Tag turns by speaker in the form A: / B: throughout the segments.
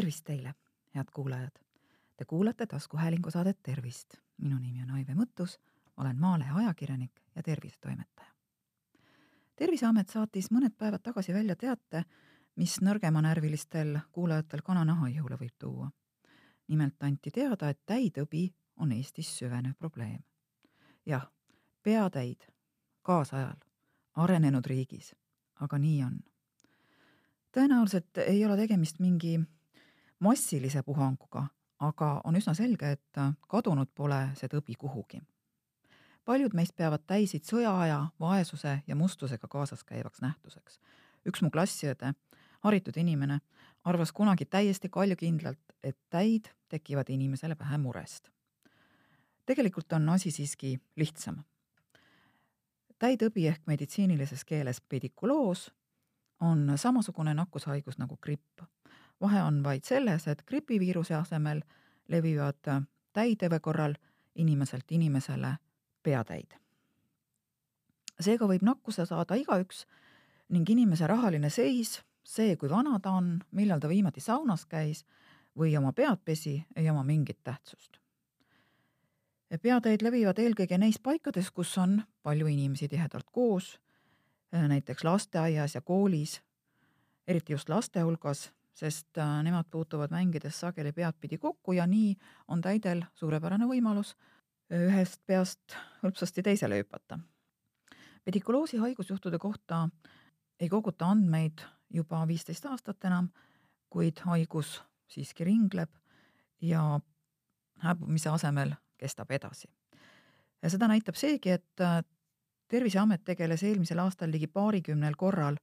A: tervist teile, head kuulajad! Te kuulate taskuhäälingu saadet Tervist. minu nimi on Aive Mõttus, olen Maalehe ajakirjanik ja tervisetoimetaja. terviseamet saatis mõned päevad tagasi välja teate, mis nõrgemanärvilistel kuulajatel kananahaihule võib tuua. nimelt anti teada, et täitõbi on Eestis süvenev probleem. jah, peatäid kaasajal, arenenud riigis, aga nii on tõenäoliselt ei ole tegemist mingi massilise puhanguga, aga on üsna selge, et kadunud pole see tõbi kuhugi. paljud meist peavad täisid sõjaaja, vaesuse ja mustusega kaasas käivaks nähtuseks. üks mu klassiõde, haritud inimene, arvas kunagi täiesti kaljukindlalt, et täid tekivad inimesele vähe murest. tegelikult on asi siiski lihtsam. täidõbi ehk meditsiinilises keeles pedikuloos on samasugune nakkushaigus nagu gripp. Vahe on vaid selles, et gripiviiruse asemel levivad täitõve korral inimeselt inimesele peatäid. seega võib nakkuse saada igaüks ning inimese rahaline seis, see, kui vana ta on, millal ta viimati saunas käis või oma pead pesi, ei oma mingit tähtsust. peatäid levivad eelkõige neis paikades, kus on palju inimesi tihedalt koos näiteks lasteaias ja koolis, eriti just laste hulgas, sest äh, nemad puutuvad mängides sageli peadpidi kokku ja nii on täidel suurepärane võimalus äh, ühest peast hõlpsasti teisele hüpata. pedikuloosi haigusjuhtude kohta ei koguta andmeid juba viisteist aastat enam, kuid haigus siiski ringleb ja hääbumise asemel kestab edasi. ja seda näitab seegi, et terviseamet tegeles eelmisel aastal ligi paarikümnel korral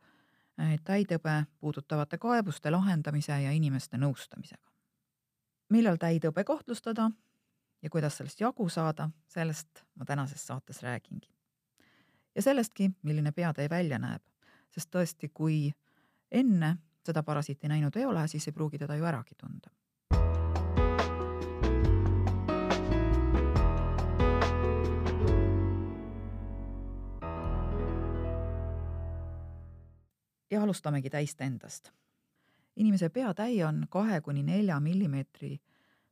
A: täidõbe puudutavate kaebuste lahendamise ja inimeste nõustamisega. millal täidõbe kahtlustada ja kuidas sellest jagu saada, sellest ma tänases saates räägingi. ja sellestki, milline peatäi välja näeb, sest tõesti, kui enne seda parasiiti näinud ei ole, siis ei pruugi teda ju äragi tunda ja alustamegi täist endast. inimese peatäi on kahe kuni nelja millimeetri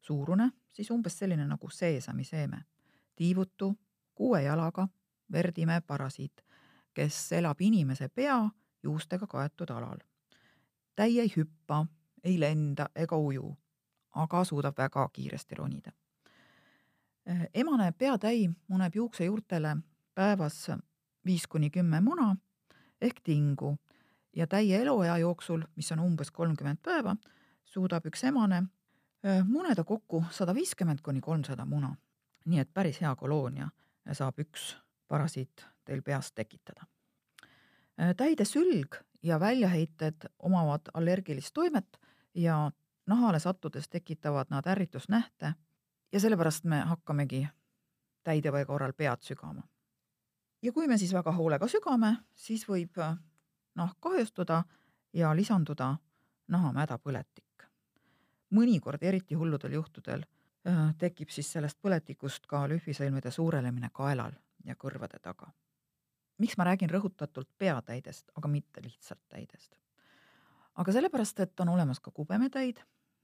A: suurune, siis umbes selline nagu seesamiseeme, tiivutu, kuue jalaga, verdime parasiit, kes elab inimese pea juustega kaetud alal. täi ei hüppa, ei lenda ega uju, aga suudab väga kiiresti ronida. emane peatäi muneb juuksejuurtele päevas viis kuni kümme muna ehk tingu ja täie eluea jooksul, mis on umbes kolmkümmend päeva, suudab üks emane muneda kokku sada viiskümmend kuni kolmsada muna. nii et päris hea koloonia saab üks parasiit teil peas tekitada. täide sülg ja väljaheited omavad allergilist toimet ja nahale sattudes tekitavad nad ärritusnähte ja sellepärast me hakkamegi täidevõe korral pead sügama. ja kui me siis väga hoolega sügame, siis võib nahk kahjustuda ja lisanduda nahamädapõletik. mõnikord, eriti hulludel juhtudel, tekib siis sellest põletikust ka lühvisõlmede suurenemine kaelal ja kõrvade taga. miks ma räägin rõhutatult peatäidest, aga mitte lihtsalt täidest? aga sellepärast, et on olemas ka kubemetäid,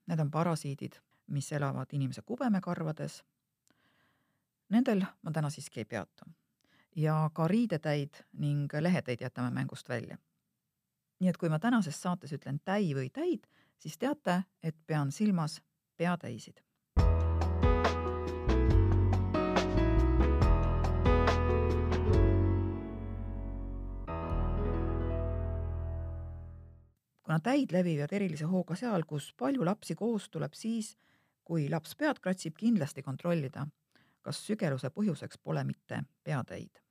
A: need on parasiidid, mis elavad inimese kubemekarvades. Nendel ma täna siiski ei peatu. ja ka riidetäid ning lehetäid jätame mängust välja nii et kui ma tänases saates ütlen täi või täid, siis teate, et pean silmas peatäisid. kuna täid levivad erilise hooga seal, kus palju lapsi koos, tuleb siis, kui laps pead kratsib, kindlasti kontrollida, kas sügeluse põhjuseks pole mitte peatäid.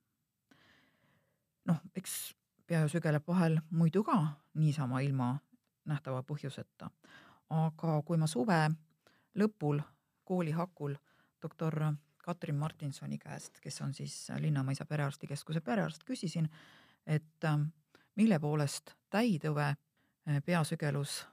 A: noh, eks pea sügeleb vahel muidu ka niisama ilma nähtava põhjuseta. aga kui ma suve lõpul kooli hakul doktor Katrin Martinsoni käest, kes on siis Linnamõisa perearstikeskuse perearst, küsisin, et ähm, mille poolest täitõve äh, peasügelus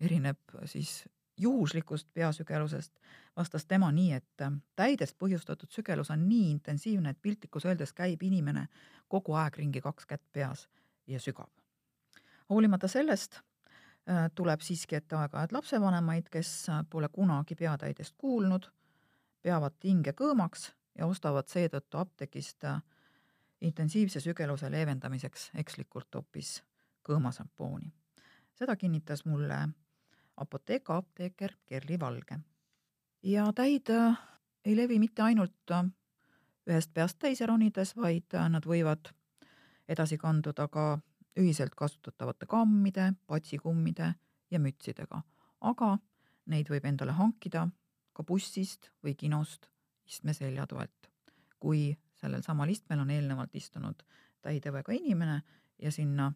A: erineb siis juhuslikust peasügelusest, vastas tema nii, et ähm, täidest põhjustatud sügelus on nii intensiivne, et piltlikus öeldes käib inimene kogu aeg ringi kaks kätt peas ja sügab. hoolimata sellest Äh, tuleb siiski ette aeg-ajalt lapsevanemaid, kes pole kunagi peatäidest kuulnud, peavad hinge kõõmaks ja ostavad seetõttu apteegist äh, intensiivse sügeluse leevendamiseks ekslikult hoopis kõõmasampooni. seda kinnitas mulle apoteeka apteeker Kerli Valge. ja täid äh, ei levi mitte ainult ühest peast teise ronides, vaid nad võivad edasi kanduda ka ühiselt kasutatavate kammide, patsikummide ja mütsidega, aga neid võib endale hankida ka bussist või kinost istme selja toelt. kui sellel samal istmel on eelnevalt istunud täidevõega inimene ja sinna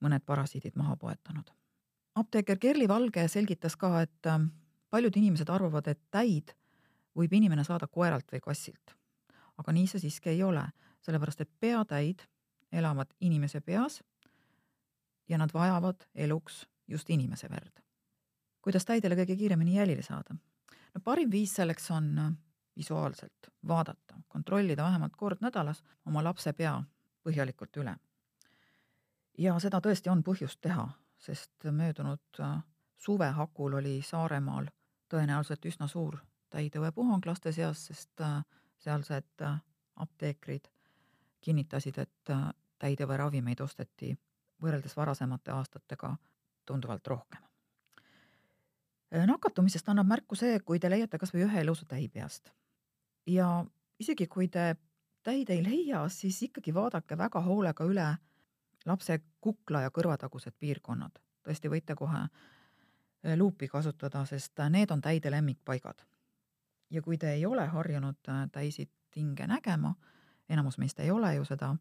A: mõned parasiidid maha poetanud. Apteeker Kerli Valge selgitas ka, et äh, paljud inimesed arvavad, et täid võib inimene saada koeralt või kassilt. aga nii see siiski ei ole, sellepärast et peatäid elavad inimese peas ja nad vajavad eluks just inimese verd. kuidas täidele kõige kiiremini jälile saada? no parim viis selleks on äh, visuaalselt vaadata, kontrollida vähemalt kord nädalas oma lapse pea põhjalikult üle. ja seda tõesti on põhjust teha, sest möödunud äh, suve hakul oli Saaremaal tõenäoliselt üsna suur täidõepuhang laste seas, sest äh, sealsed apteekrid kinnitasid, et täidõeravimeid osteti võrreldes varasemate aastatega tunduvalt rohkem. nakatumisest annab märku see, kui te leiate kas või ühe elusa täi peast. ja isegi kui te täid ei leia, siis ikkagi vaadake väga hoolega üle lapse kukla ja kõrvatagused piirkonnad. tõesti, võite kohe eh, luupi kasutada, sest need on täide lemmikpaigad. ja kui te ei ole harjunud eh, täisid hinge nägema, enamus meist ei ole ju seda,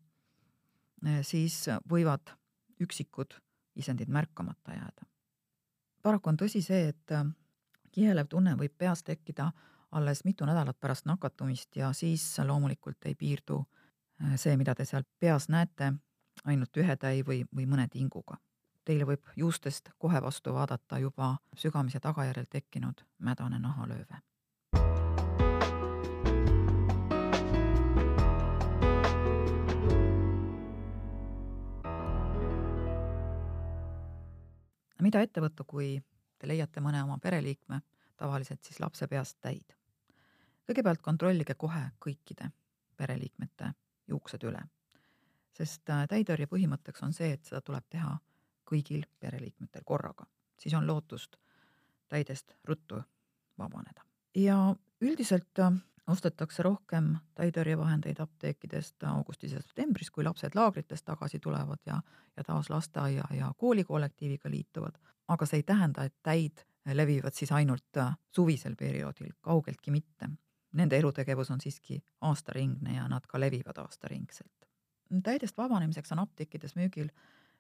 A: eh, siis võivad üksikud isendid märkamata jääda. paraku on tõsi see, et kihelev tunne võib peas tekkida alles mitu nädalat pärast nakatumist ja siis loomulikult ei piirdu see, mida te seal peas näete, ainult ühe täi või, või mõne tinguga. Teile võib juustest kohe vastu vaadata juba sügamise tagajärjel tekkinud mädane nahalööve mida ette võtta, kui te leiate mõne oma pereliikme, tavaliselt siis lapse peast täid? kõigepealt kontrollige kohe kõikide pereliikmete juuksed üle, sest äh, täitõrje põhimõtteks on see, et seda tuleb teha kõigil pereliikmetel korraga, siis on lootust täidest ruttu vabaneda. ja üldiselt äh, ostetakse rohkem täitõrjevahendeid apteekidest augustis ja septembris, kui lapsed laagritest tagasi tulevad ja, ja taas lasteaia ja koolikollektiiviga liituvad. aga see ei tähenda, et täid levivad siis ainult äh, suvisel perioodil, kaugeltki mitte. Nende elutegevus on siiski aastaringne ja nad ka levivad aastaringselt. Täidest vabanemiseks on apteekides müügil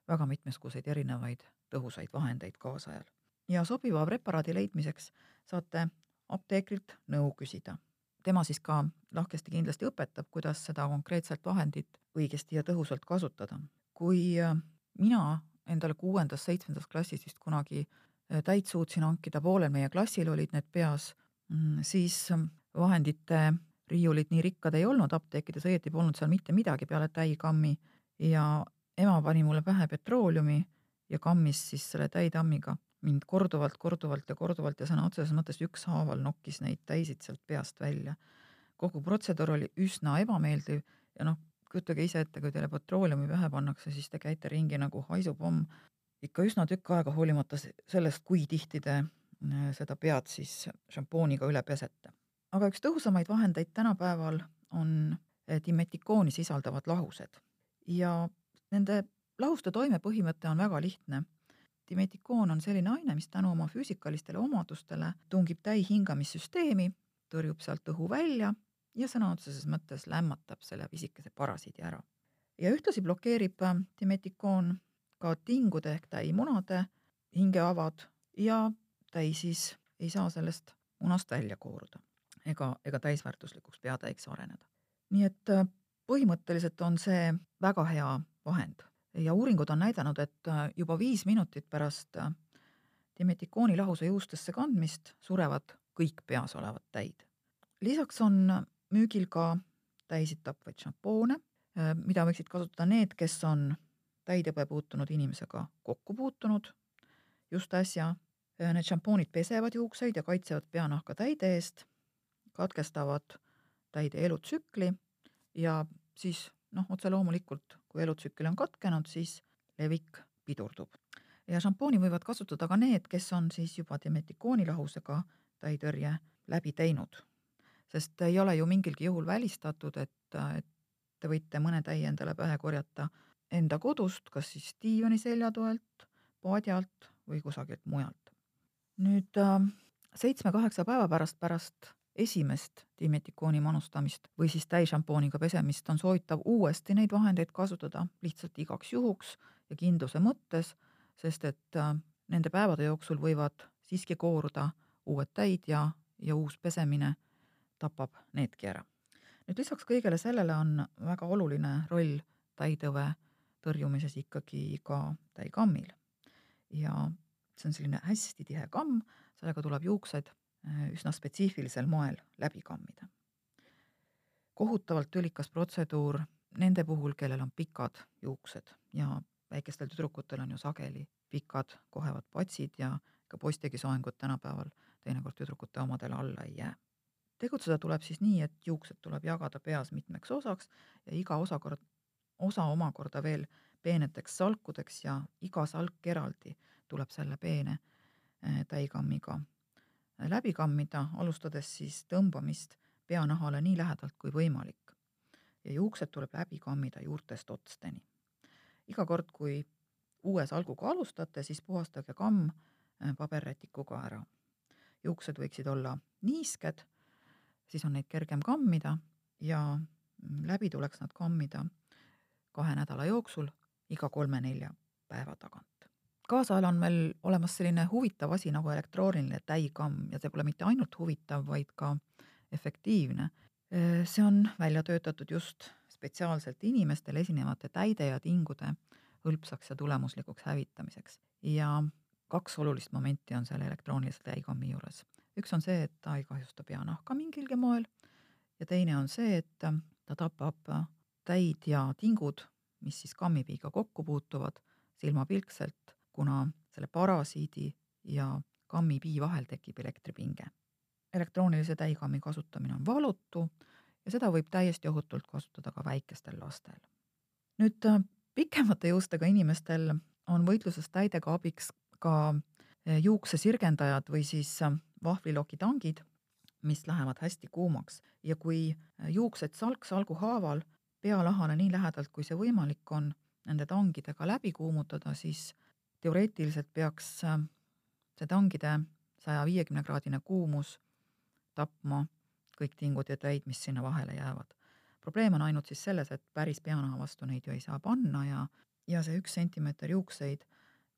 A: väga mitmesuguseid erinevaid tõhusaid vahendeid kaasajal ja sobiva preparaadi leidmiseks saate apteekrilt nõu küsida tema siis ka lahkesti kindlasti õpetab, kuidas seda konkreetset vahendit õigesti ja tõhusalt kasutada. kui äh, mina endale kuuendas-seitsmendas klassis vist kunagi äh, täit suutsin hankida, poolel meie klassil olid need peas, mm, siis äh, vahendite riiulid nii rikkad ei olnud apteekides, õieti polnud seal mitte midagi peale täikammi ja ema pani mulle pähe petrooleumi ja kammis siis selle täitammiga mind korduvalt, korduvalt ja korduvalt ja sõna otseses mõttes ükshaaval nokkis neid täisid sealt peast välja. kogu protseduur oli üsna ebameeldiv ja noh, kujutage ise ette, kui teile petrooleumi pähe pannakse, siis te käite ringi nagu haisupomm ikka üsna tükk aega, hoolimata sellest, kui tihti te äh, seda pead siis šampooniga üle pesete. Aga üks tõhusamaid vahendeid tänapäeval on äh, dimetikooni sisaldavad lahused. Ja nende lahuste toimepõhimõte on väga lihtne. Dimetikoon on selline aine, mis tänu oma füüsikalistele omadustele tungib täi hingamissüsteemi, tõrjub sealt õhu välja ja sõna otseses mõttes lämmatab selle pisikese parasiidi ära. ja ühtlasi blokeerib äh, dimetikoon ka tingude ehk täimunade hingeavad ja täi siis ei saa sellest munast välja kooruda ega, ega täisväärtuslikuks peatäiks areneda. nii et äh, põhimõtteliselt on see väga hea vahend ja uuringud on näidanud, et äh, juba viis minutit pärast äh, dimetikooni lahuse juustesse kandmist surevad kõik peas olevad täid. lisaks on müügil ka täisid tapvaid šampoone, mida võiksid kasutada need, kes on täidõbe puutunud inimesega kokku puutunud just äsja. Need šampoonid pesevad juukseid ja kaitsevad peanahka täide eest, katkestavad täide elutsükli ja siis noh, otse loomulikult, kui elutsükkel on katkenud, siis levik pidurdub. ja šampooni võivad kasutada ka need, kes on siis juba dimetikooni lahusega täitõrje läbi teinud. sest ei ole ju mingilgi juhul välistatud, et, et te võite mõne täie endale pähe korjata enda kodust, kas siis diivani seljatoelt, paadi alt või kusagilt mujalt. nüüd seitsme-kaheksa päeva pärast, pärast esimest dimetikooni manustamist või siis täisšampooniga pesemist on soovitav uuesti neid vahendeid kasutada lihtsalt igaks juhuks ja kindluse mõttes, sest et nende päevade jooksul võivad siiski kooruda uued täid ja, ja uus pesemine tapab needki ära. nüüd lisaks kõigele sellele on väga oluline roll täitõve tõrjumises ikkagi ka täikammil. ja see on selline hästi tihe kamm, sellega tuleb juuksed Äh, üsna spetsiifilisel moel läbi kammida. kohutavalt tülikas protseduur nende puhul, kellel on pikad juuksed ja väikestel tüdrukutel on ju sageli pikad kohevad patsid ja ka poistegi soengud tänapäeval teinekord tüdrukute omadele alla ei jää. tegutseda tuleb siis nii, et juuksed tuleb jagada peas mitmeks osaks ja iga osakord, osa omakorda veel peeneteks salkudeks ja iga salk eraldi tuleb selle peene äh, täikammiga läbi kammida, alustades siis tõmbamist peanahale nii lähedalt kui võimalik. ja juuksed tuleb läbi kammida juurtest otsteni. iga kord, kui uue salguga alustate, siis puhastage kamm äh, paberrätikuga ära. juuksed võiksid olla niisked, siis on neid kergem kammida ja mm, läbi tuleks nad kammida kahe nädala jooksul iga kolme-nelja päeva tagant kaasajal on meil olemas selline huvitav asi nagu elektrooniline täikamm ja see pole mitte ainult huvitav, vaid ka efektiivne. see on välja töötatud just spetsiaalselt inimestel esinevate täide ja tingude hõlpsaks ja tulemuslikuks hävitamiseks ja kaks olulist momenti on selle elektroonilise täikammi juures. üks on see, et ta ei kahjusta peanahka mingilgi moel ja teine on see, et ta tapab täid ja tingud, mis siis kammipiiga kokku puutuvad, silmapilkselt kuna selle parasiidi ja kammipii vahel tekib elektripinge. elektroonilise täikammi kasutamine on valutu ja seda võib täiesti ohutult kasutada ka väikestel lastel. nüüd äh, pikemate juustega inimestel on võitluses täidega abiks ka äh, juuksesirgendajad või siis äh, vahvlilokitangid, mis lähevad hästi kuumaks ja kui juuksed salk salgu haaval pealahale nii lähedalt, kui see võimalik on, nende tangidega läbi kuumutada, siis teoreetiliselt peaks äh, see tangide saja viiekümne kraadine kuumus tapma kõik tingud ja täid, mis sinna vahele jäävad. probleem on ainult siis selles, et päris peanaha vastu neid ju ei saa panna ja, ja see üks sentimeeter juukseid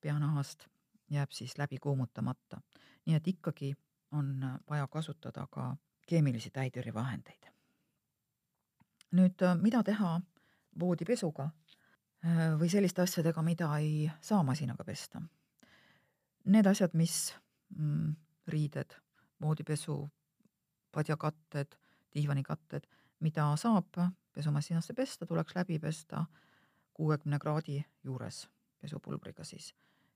A: peanahast jääb siis läbi kuumutamata. nii et ikkagi on vaja kasutada ka keemilisi täitõrjevahendeid. nüüd, äh, mida teha voodipesuga või selliste asjadega, mida ei saa masinaga pesta. Need asjad, mis mm, riided, voodipesu, padjakatted, diivanikatted, mida saab pesumasinasse pesta, tuleks läbi pesta kuuekümne kraadi juures pesupulbriga siis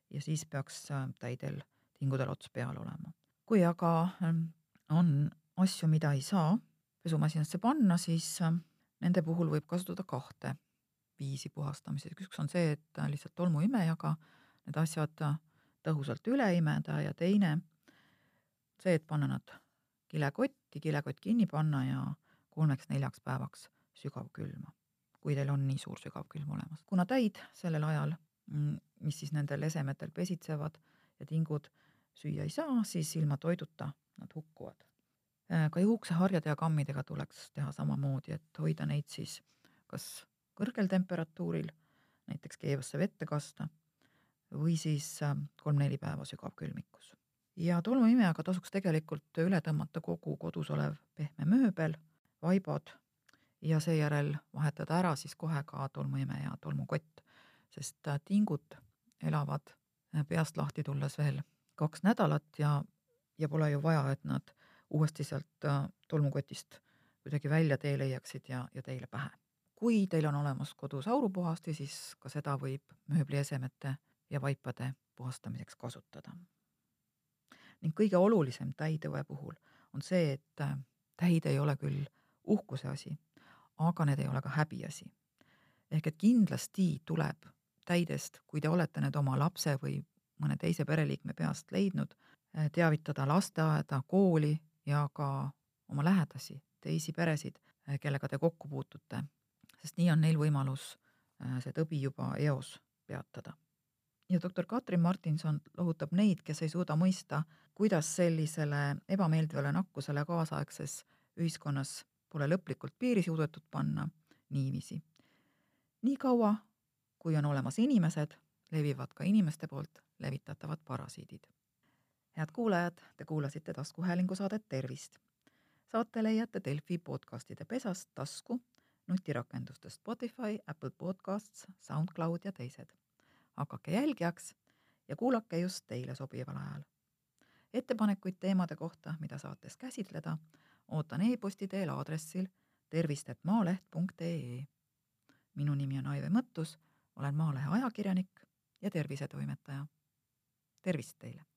A: ja siis peaks äh, täidel tingudel ots peal olema. kui aga ähm, on asju, mida ei saa pesumasinasse panna, siis äh, nende puhul võib kasutada kahte viisi puhastamiseks, üks on see, et lihtsalt tolmuimejaga need asjad tõhusalt üle imeda ja teine see, et panna nad kilekotti, kilekott kinni panna ja kolmeks-neljaks päevaks sügavkülma, kui teil on nii suur sügavkülm olemas. kuna täid sellel ajal, mm, mis siis nendel esemetel pesitsevad ja tingud süüa ei saa, siis ilma toiduta nad hukkuvad. ka juukseharjade ja kammidega tuleks teha samamoodi, et hoida neid siis kas kõrgel temperatuuril, näiteks keevasse vette kasta või siis äh, kolm-neli päeva sügavkülmikus. ja tolmuimejaga tasuks tegelikult üle tõmmata kogu kodus olev pehme mööbel, vaibad ja seejärel vahetada ära siis kohe ka tolmuimeja tolmukott, sest äh, tingud elavad äh, peast lahti tulles veel kaks nädalat ja, ja pole ju vaja, et nad uuesti sealt tolmukotist kuidagi välja tee leiaksid ja, ja teile pähe kui teil on olemas kodus aurupuhasti, siis ka seda võib mööbliesemete ja vaipade puhastamiseks kasutada. ning kõige olulisem täitõve puhul on see, et äh, täid ei ole küll uhkuse asi, aga need ei ole ka häbiasi. ehk et kindlasti tuleb täidest, kui te olete need oma lapse või mõne teise pereliikme peast leidnud, äh, teavitada lasteaeda, kooli ja ka oma lähedasi, teisi peresid, äh, kellega te kokku puutute, sest nii on neil võimalus see tõbi juba eos peatada. ja doktor Katrin Martinson lohutab neid, kes ei suuda mõista, kuidas sellisele ebameeldivale nakkusele kaasaegses ühiskonnas pole lõplikult piiri suudetud panna niiviisi. niikaua, kui on olemas inimesed, levivad ka inimeste poolt levitatavad parasiidid. head kuulajad, te kuulasite taskuhäälingu saadet Tervist. saate leiate Delfi podcastide pesast tasku, nutirakendustest Spotify, Apple Podcasts, SoundCloud ja teised. hakake jälgijaks ja kuulake just teile sobival ajal ettepanekuid teemade kohta, mida saates käsitleda, ootan e-posti teel aadressil tervist.maaleht.ee. minu nimi on Aive Mõttus, olen Maalehe ajakirjanik ja tervisetoimetaja. tervist teile!